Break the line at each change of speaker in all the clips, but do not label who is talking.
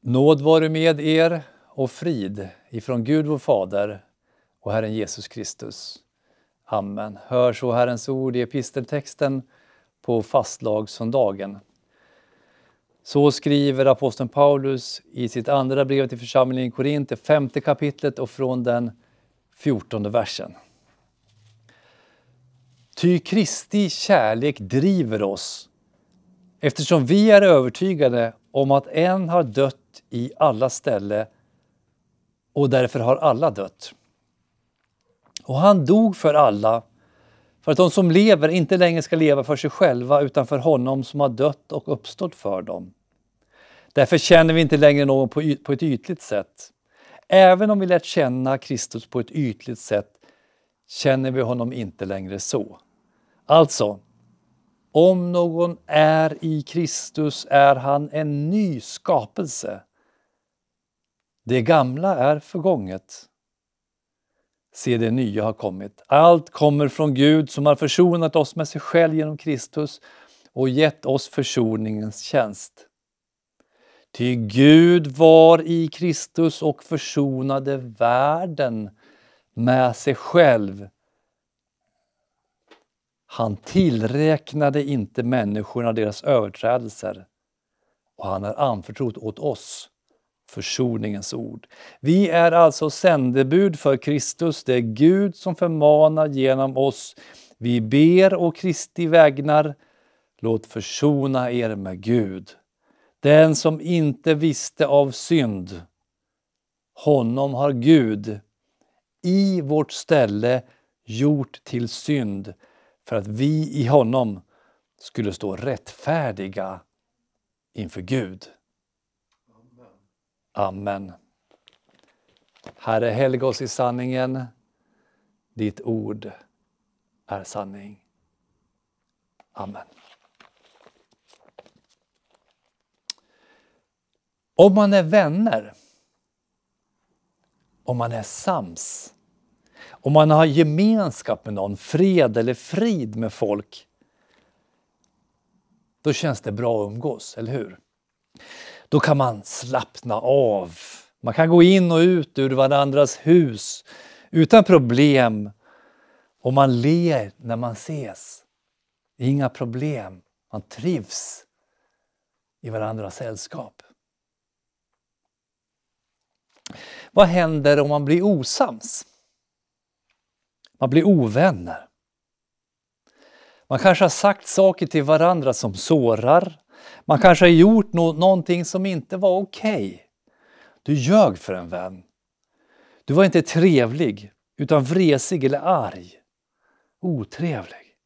Nåd vare med er och frid ifrån Gud vår Fader och Herren Jesus Kristus. Amen. Hör så Herrens ord i episteltexten på fastlagssöndagen. Så skriver aposteln Paulus i sitt andra brev till församlingen i Korint, det femte kapitlet och från den fjortonde versen. Ty Kristi kärlek driver oss eftersom vi är övertygade om att en har dött i alla ställe och därför har alla dött. Och han dog för alla, för att de som lever inte längre ska leva för sig själva utan för honom som har dött och uppstått för dem. Därför känner vi inte längre någon på, på ett ytligt sätt. Även om vi lärt känna Kristus på ett ytligt sätt känner vi honom inte längre så. Alltså, om någon är i Kristus är han en ny skapelse. Det gamla är förgånget. Se, det nya har kommit. Allt kommer från Gud som har försonat oss med sig själv genom Kristus och gett oss försoningens tjänst. Ty Gud var i Kristus och försonade världen med sig själv. Han tillräknade inte människorna deras överträdelser och han har anförtrott åt oss försoningens ord. Vi är alltså sändebud för Kristus, det är Gud som förmanar genom oss. Vi ber och Kristi vägnar, låt försona er med Gud. Den som inte visste av synd, honom har Gud i vårt ställe gjort till synd för att vi i honom skulle stå rättfärdiga inför Gud. Amen. Herre, helga oss i sanningen. Ditt ord är sanning. Amen. Om man är vänner, om man är sams, om man har gemenskap med någon, fred eller frid med folk, då känns det bra att umgås, eller hur? Då kan man slappna av. Man kan gå in och ut ur varandras hus utan problem. Och man ler när man ses. Inga problem. Man trivs i varandras sällskap. Vad händer om man blir osams? Man blir ovänner. Man kanske har sagt saker till varandra som sårar. Man kanske har gjort no någonting som inte var okej. Okay. Du ljög för en vän. Du var inte trevlig, utan vresig eller arg. Otrevlig.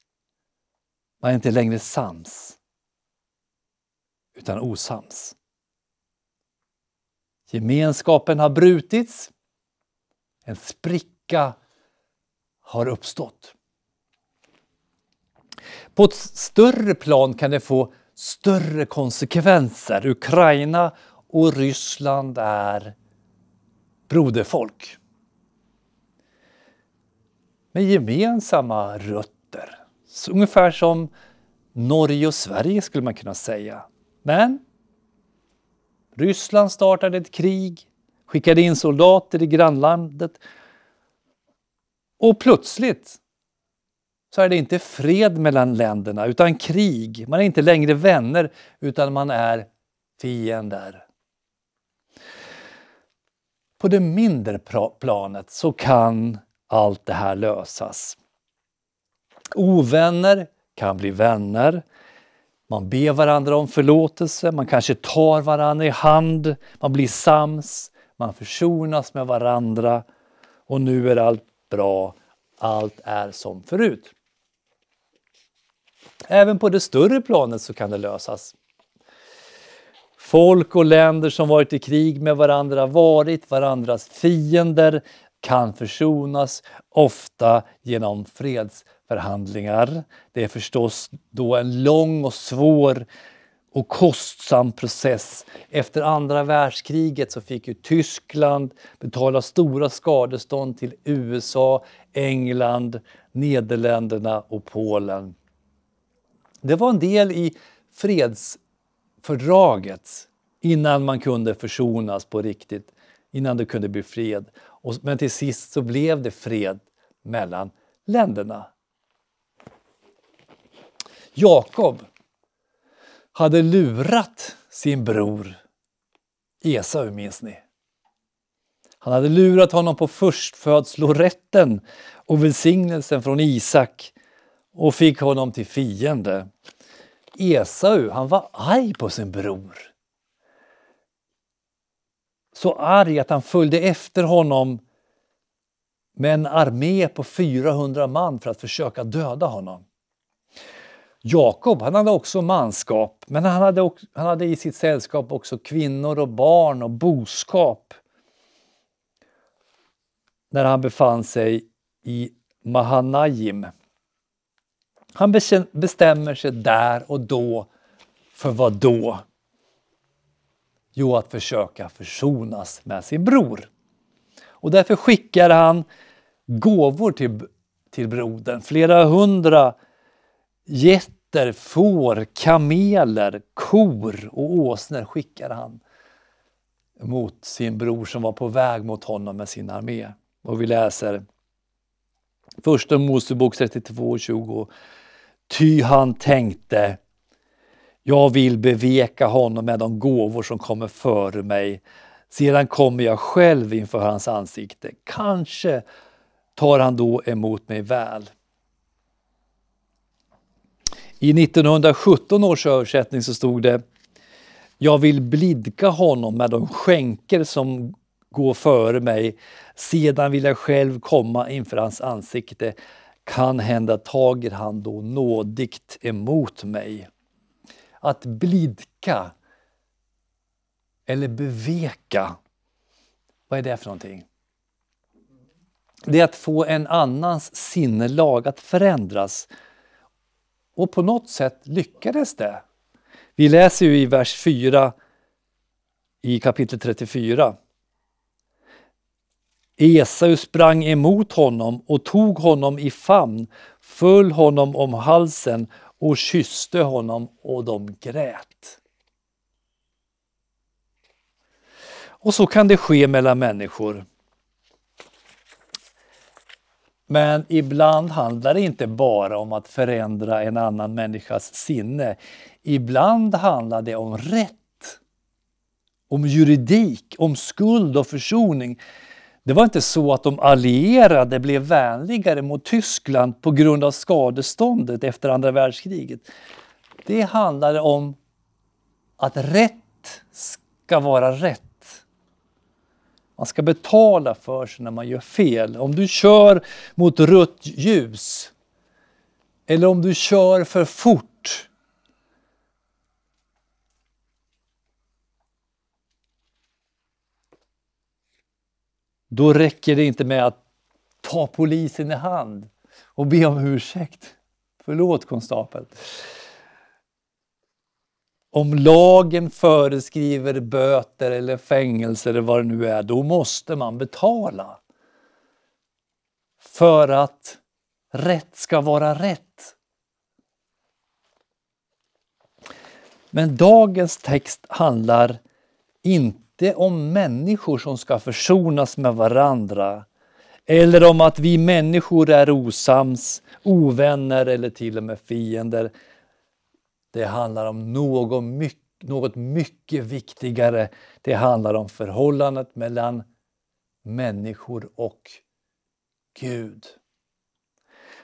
Man är inte längre sams, utan osams. Gemenskapen har brutits. En spricka har uppstått. På ett större plan kan det få större konsekvenser. Ukraina och Ryssland är broderfolk. Med gemensamma rötter. Ungefär som Norge och Sverige skulle man kunna säga. Men Ryssland startade ett krig, skickade in soldater i grannlandet och plötsligt så är det inte fred mellan länderna utan krig. Man är inte längre vänner utan man är fiender. På det mindre planet så kan allt det här lösas. Ovänner kan bli vänner. Man ber varandra om förlåtelse, man kanske tar varandra i hand, man blir sams, man försonas med varandra och nu är allt bra, allt är som förut. Även på det större planet så kan det lösas. Folk och länder som varit i krig med varandra, varit varandras fiender, kan försonas, ofta genom fredsförhandlingar. Det är förstås då en lång och svår och kostsam process. Efter andra världskriget så fick ju Tyskland betala stora skadestånd till USA, England, Nederländerna och Polen. Det var en del i fredsfördraget innan man kunde försonas på riktigt, innan det kunde bli fred. Men till sist så blev det fred mellan länderna. Jakob hade lurat sin bror Esau, minns ni? Han hade lurat honom på förstfödslorätten och välsignelsen från Isak och fick honom till fiende. Esau, han var arg på sin bror. Så arg att han följde efter honom med en armé på 400 man för att försöka döda honom. Jakob han hade också manskap, men han hade, också, han hade i sitt sällskap också kvinnor och barn och boskap. När han befann sig i Mahanajim. Han bestämmer sig där och då för vad då? Jo, att försöka försonas med sin bror. Och därför skickar han gåvor till, till brodern. Flera hundra getter, får, kameler, kor och åsnor skickar han mot sin bror som var på väg mot honom med sin armé. Och vi läser Första Mosebok 32.20. Ty han tänkte, jag vill beveka honom med de gåvor som kommer före mig. Sedan kommer jag själv inför hans ansikte. Kanske tar han då emot mig väl. I 1917 års översättning så stod det Jag vill blidka honom med de skänker som går före mig. Sedan vill jag själv komma inför hans ansikte. Kan hända tager han då nådigt emot mig. Att blidka eller beveka, vad är det för någonting? Det är att få en annans sinnelag att förändras. Och på något sätt lyckades det. Vi läser ju i vers 4 i kapitel 34. Esau sprang emot honom och tog honom i famn, föll honom om halsen och kysste honom och de grät. Och så kan det ske mellan människor. Men ibland handlar det inte bara om att förändra en annan människas sinne. Ibland handlar det om rätt, om juridik, om skuld och försoning. Det var inte så att de allierade blev vänligare mot Tyskland på grund av skadeståndet efter andra världskriget. Det handlade om att rätt ska vara rätt. Man ska betala för sig när man gör fel. Om du kör mot rött ljus eller om du kör för fort Då räcker det inte med att ta polisen i hand och be om ursäkt. Förlåt konstapeln. Om lagen föreskriver böter eller fängelse eller vad det nu är, då måste man betala. För att rätt ska vara rätt. Men dagens text handlar inte om människor som ska försonas med varandra eller om att vi människor är osams, ovänner eller till och med fiender. Det handlar om något mycket, något mycket viktigare. Det handlar om förhållandet mellan människor och Gud.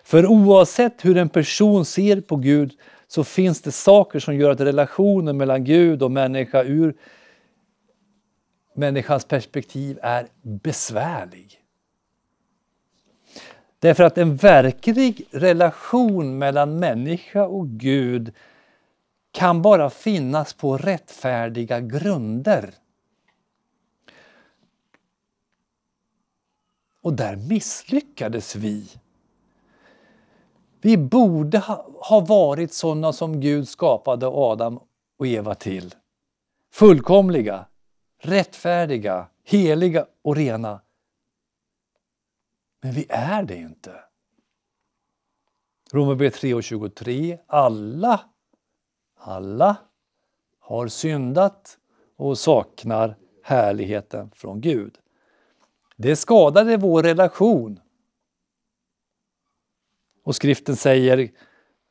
För oavsett hur en person ser på Gud så finns det saker som gör att relationen mellan Gud och människa ur människans perspektiv är besvärlig. Därför att en verklig relation mellan människa och Gud kan bara finnas på rättfärdiga grunder. Och där misslyckades vi. Vi borde ha varit sådana som Gud skapade Adam och Eva till. Fullkomliga, rättfärdiga, heliga och rena. Men vi är det inte. Romarbrevet 3 och 23. Alla alla har syndat och saknar härligheten från Gud. Det skadade vår relation. Och skriften säger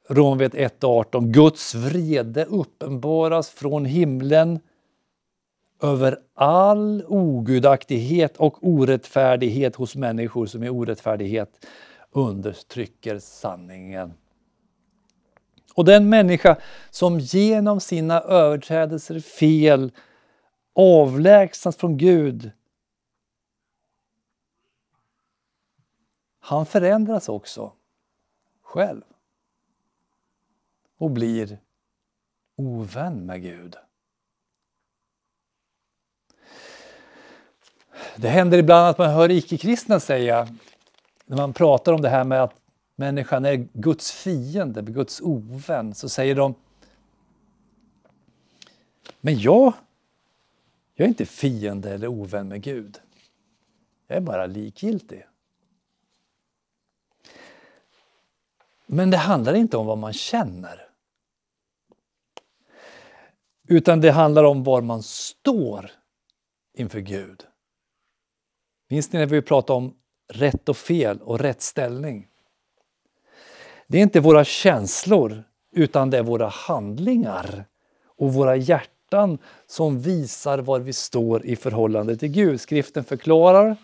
Romarbrevet 1.18 Guds vrede uppenbaras från himlen över all ogudaktighet och orättfärdighet hos människor som i orättfärdighet undertrycker sanningen. Och den människa som genom sina överträdelser, fel, avlägsnas från Gud han förändras också själv och blir ovän med Gud. Det händer ibland att man hör icke-kristna säga, när man pratar om det här med att människan är Guds fiende, Guds ovän, så säger de Men jag, jag är inte fiende eller ovän med Gud. Jag är bara likgiltig. Men det handlar inte om vad man känner. Utan det handlar om var man står inför Gud. Minns ni när vi pratade om rätt och fel och rätt ställning? Det är inte våra känslor utan det är våra handlingar och våra hjärtan som visar var vi står i förhållande till Gud. Skriften förklarar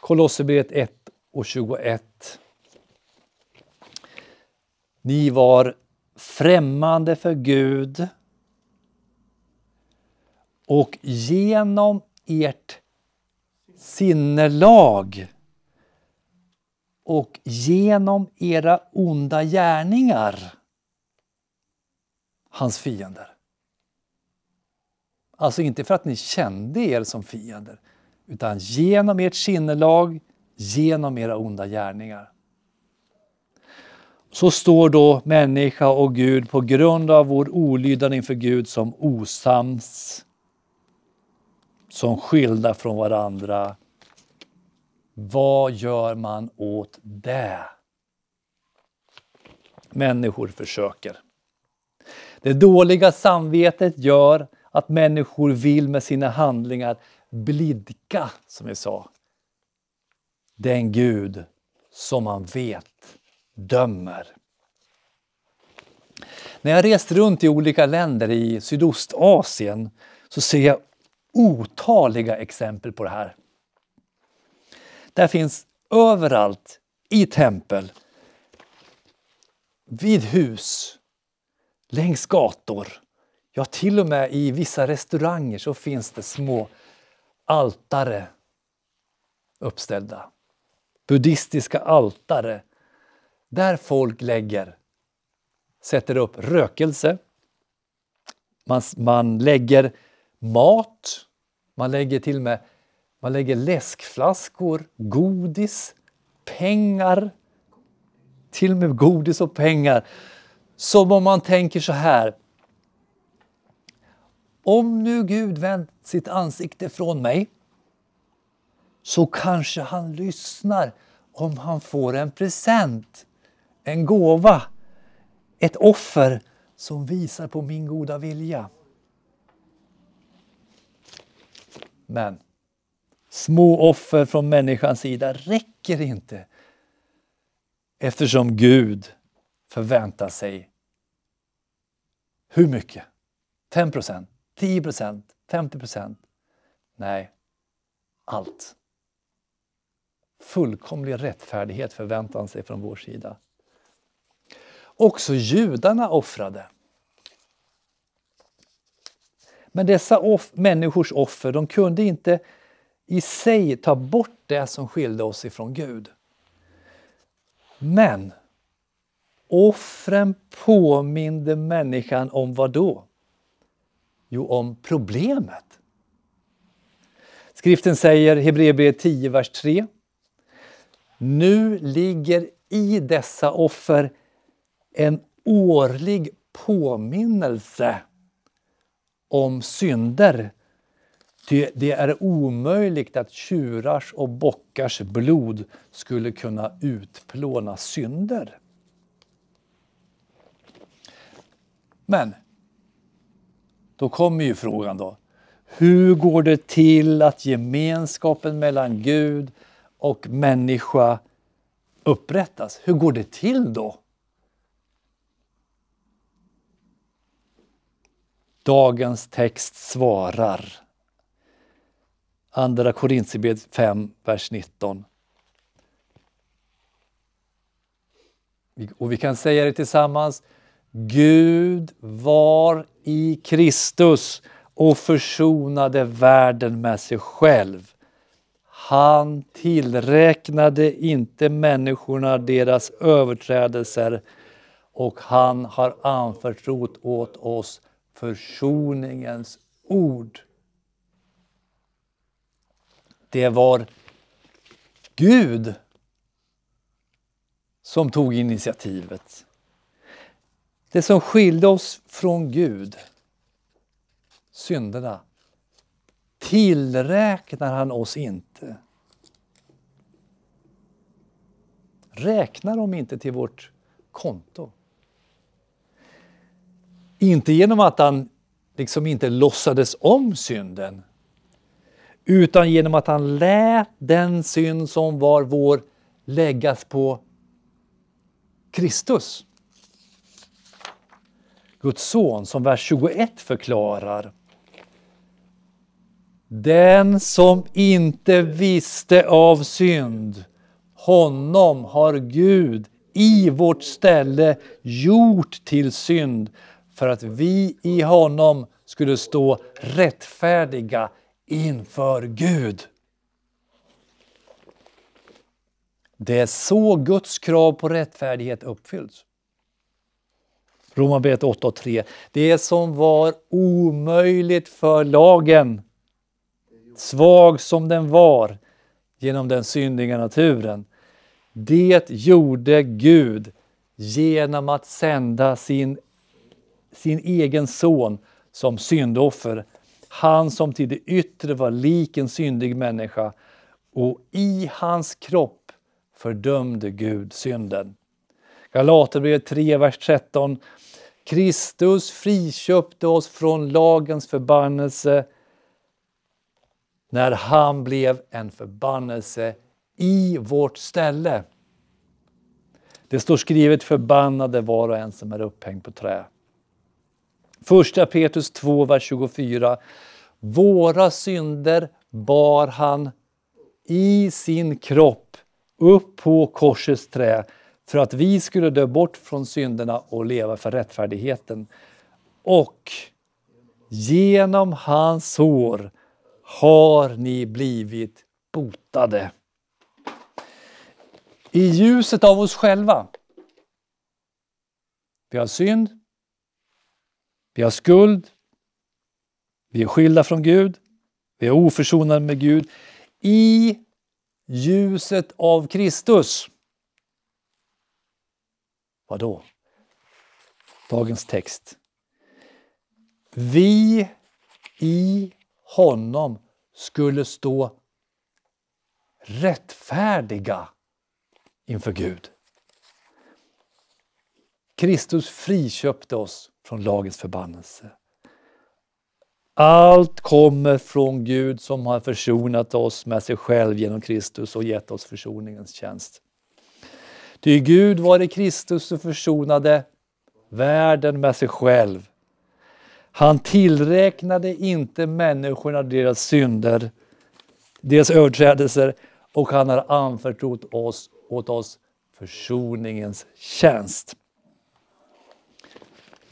Kolosserbrevet 1 och 21. Ni var främmande för Gud och genom ert sinnelag och genom era onda gärningar hans fiender. Alltså inte för att ni kände er som fiender utan genom ert sinnelag, genom era onda gärningar. Så står då människa och Gud på grund av vår olydnad inför Gud som osams som skilda från varandra. Vad gör man åt det? Människor försöker. Det dåliga samvetet gör att människor vill med sina handlingar blidka, som vi sa, den Gud som man vet dömer. När jag rest runt i olika länder i Sydostasien så ser jag otaliga exempel på det här. Där finns överallt i tempel, vid hus, längs gator, ja till och med i vissa restauranger så finns det små altare uppställda. Buddhistiska altare där folk lägger, sätter upp rökelse, man, man lägger mat, man lägger till och med man lägger läskflaskor, godis, pengar, till och med godis och pengar. Som om man tänker så här. Om nu Gud vänt sitt ansikte från mig så kanske han lyssnar om han får en present, en gåva, ett offer som visar på min goda vilja. Men små offer från människans sida räcker inte eftersom Gud förväntar sig hur mycket? 5 procent, 10 procent, 50 procent? Nej, allt. Fullkomlig rättfärdighet förväntar han sig från vår sida. Också judarna offrade. Men dessa off människors offer de kunde inte i sig ta bort det som skilde oss ifrån Gud. Men offren påminde människan om vad då? Jo, om problemet. Skriften säger, Hebreerbrevet 10, vers 3. Nu ligger i dessa offer en årlig påminnelse om synder. Det är omöjligt att tjurars och bockars blod skulle kunna utplåna synder. Men då kommer ju frågan då. Hur går det till att gemenskapen mellan Gud och människa upprättas? Hur går det till då? Dagens text svarar. Andra Korintierbrevet 5, vers 19. Och vi kan säga det tillsammans. Gud var i Kristus och försonade världen med sig själv. Han tillräknade inte människorna deras överträdelser och han har anförtrott åt oss försoningens ord. Det var Gud som tog initiativet. Det som skilde oss från Gud, synderna, tillräknar han oss inte. Räknar dem inte till vårt konto. Inte genom att han liksom inte låtsades om synden utan genom att han lät den synd som var vår läggas på Kristus. Guds son, som vers 21 förklarar. Den som inte visste av synd, honom har Gud i vårt ställe gjort till synd för att vi i honom skulle stå rättfärdiga inför Gud. Det är så Guds krav på rättfärdighet uppfylls. Romarbrevet 8 och 3. Det som var omöjligt för lagen, svag som den var genom den syndiga naturen, det gjorde Gud genom att sända sin, sin egen son som syndoffer. Han som till det yttre var lik en syndig människa och i hans kropp fördömde Gud synden. Galaterbrevet 3, vers 13. Kristus friköpte oss från lagens förbannelse när han blev en förbannelse i vårt ställe. Det står skrivet förbannade var och en som är upphängd på trä. Första Petrus 2, vers 24. Våra synder bar han i sin kropp upp på korsets trä för att vi skulle dö bort från synderna och leva för rättfärdigheten. Och genom hans sår har ni blivit botade. I ljuset av oss själva. Vi har synd, vi har skuld, vi är skilda från Gud, vi är oförsonade med Gud. I ljuset av Kristus. Vad då? Dagens text. Vi i honom skulle stå rättfärdiga inför Gud. Kristus friköpte oss från lagens förbannelse. Allt kommer från Gud som har försonat oss med sig själv genom Kristus och gett oss försoningens tjänst. Ty Gud var i Kristus och försonade världen med sig själv. Han tillräknade inte människorna deras synder, deras överträdelser och han har anförtrott oss, åt oss försoningens tjänst.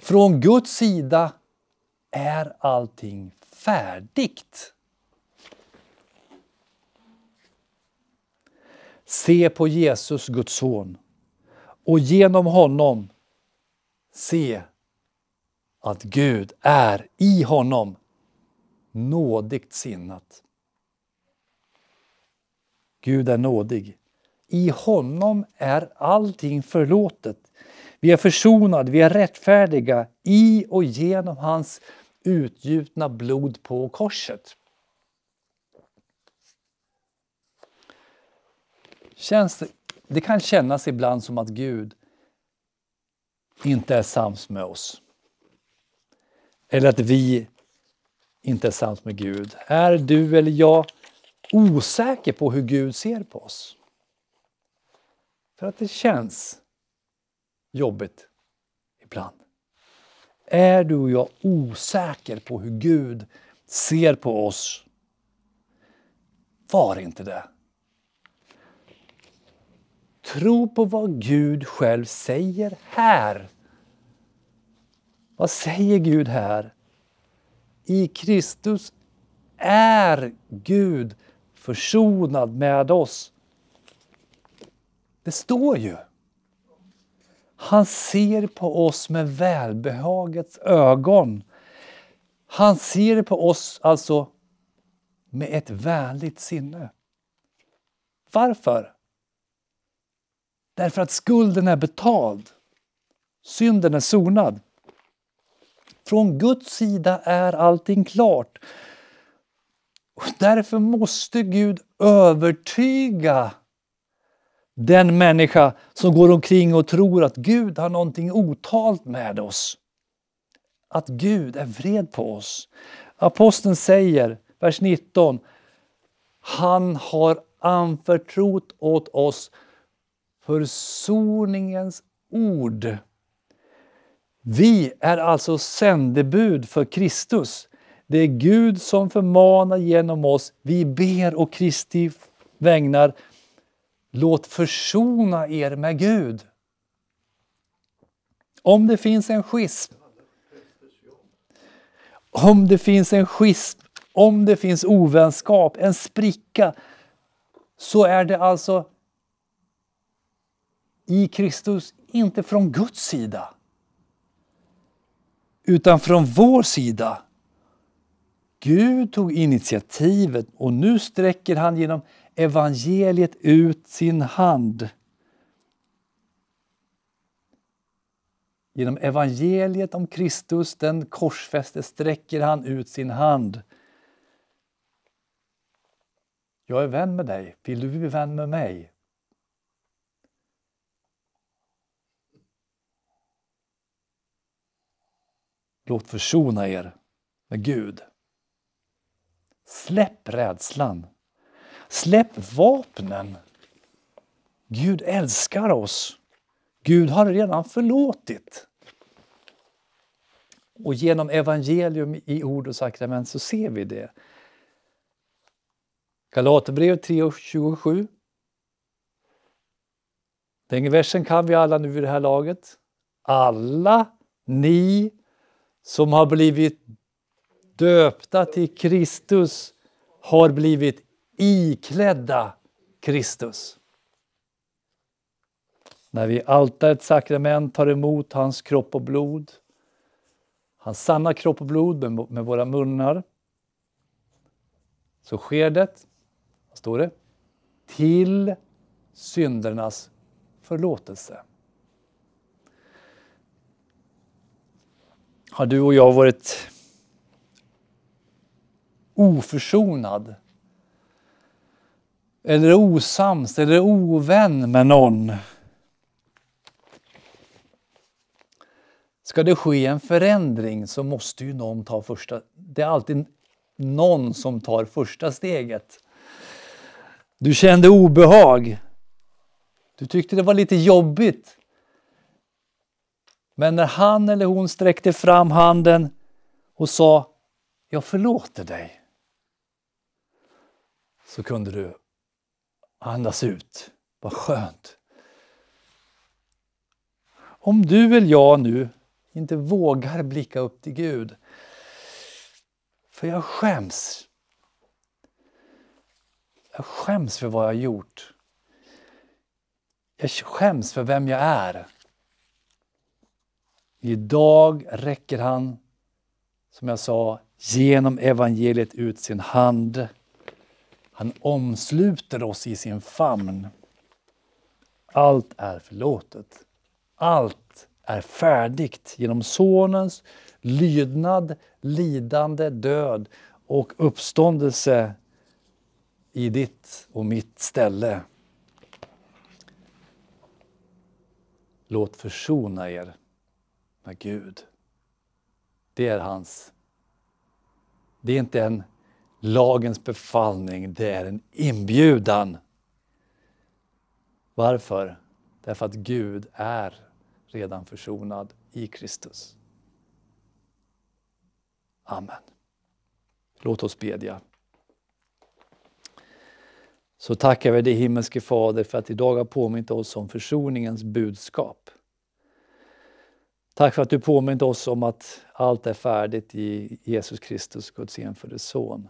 Från Guds sida är allting färdigt. Se på Jesus, Guds son, och genom honom se att Gud är i honom nådigt sinnat. Gud är nådig. I honom är allting förlåtet. Vi är försonade, vi är rättfärdiga i och genom hans utgjutna blod på korset. Känns det, det kan kännas ibland som att Gud inte är sams med oss. Eller att vi inte är sams med Gud? Är du eller jag osäker på hur Gud ser på oss? För att det känns jobbigt ibland. Är du och jag osäker på hur Gud ser på oss? Var inte det. Tro på vad Gud själv säger här. Vad säger Gud här? I Kristus är Gud försonad med oss. Det står ju. Han ser på oss med välbehagets ögon. Han ser på oss alltså med ett vänligt sinne. Varför? Därför att skulden är betald. Synden är sonad. Från Guds sida är allting klart. Och därför måste Gud övertyga den människa som går omkring och tror att Gud har någonting otalt med oss. Att Gud är vred på oss. Aposteln säger, vers 19, han har anförtrott åt oss försoningens ord. Vi är alltså sändebud för Kristus. Det är Gud som förmanar genom oss. Vi ber och Kristi vägnar Låt försona er med Gud. Om det finns en schism, om det finns en schism, om det finns ovänskap, en spricka, så är det alltså i Kristus, inte från Guds sida, utan från vår sida. Gud tog initiativet och nu sträcker han genom evangeliet ut sin hand. Genom evangeliet om Kristus, den korsfäste, sträcker han ut sin hand. Jag är vän med dig, vill du bli vän med mig? Låt försona er med Gud. Släpp rädslan. Släpp vapnen. Gud älskar oss. Gud har redan förlåtit. Och genom evangelium i ord och sakrament så ser vi det. Galaterbrevet 3.27. Den versen kan vi alla nu i det här laget. Alla ni som har blivit döpta till Kristus har blivit iklädda Kristus. När vi i altarets sakrament tar emot hans kropp och blod, hans sanna kropp och blod med våra munnar, så sker det, vad står det? Till syndernas förlåtelse. Har du och jag varit oförsonad eller osams eller ovän med någon. Ska det ske en förändring så måste ju någon ta första... Det är alltid någon som tar första steget. Du kände obehag. Du tyckte det var lite jobbigt. Men när han eller hon sträckte fram handen och sa Jag förlåter dig. Så kunde du Andas ut. Vad skönt. Om du eller jag nu inte vågar blicka upp till Gud, för jag skäms. Jag skäms för vad jag har gjort. Jag skäms för vem jag är. Idag räcker han, som jag sa, genom evangeliet ut sin hand han omsluter oss i sin famn. Allt är förlåtet. Allt är färdigt genom Sonens lydnad, lidande, död och uppståndelse i ditt och mitt ställe. Låt försona er med Gud. Det är hans Det är inte en lagens befallning, det är en inbjudan. Varför? Därför att Gud är redan försonad i Kristus. Amen. Låt oss bedja. Så tackar vi dig himmelske Fader för att idag har påmint oss om försoningens budskap. Tack för att du påmint oss om att allt är färdigt i Jesus Kristus, Guds enfödde Son.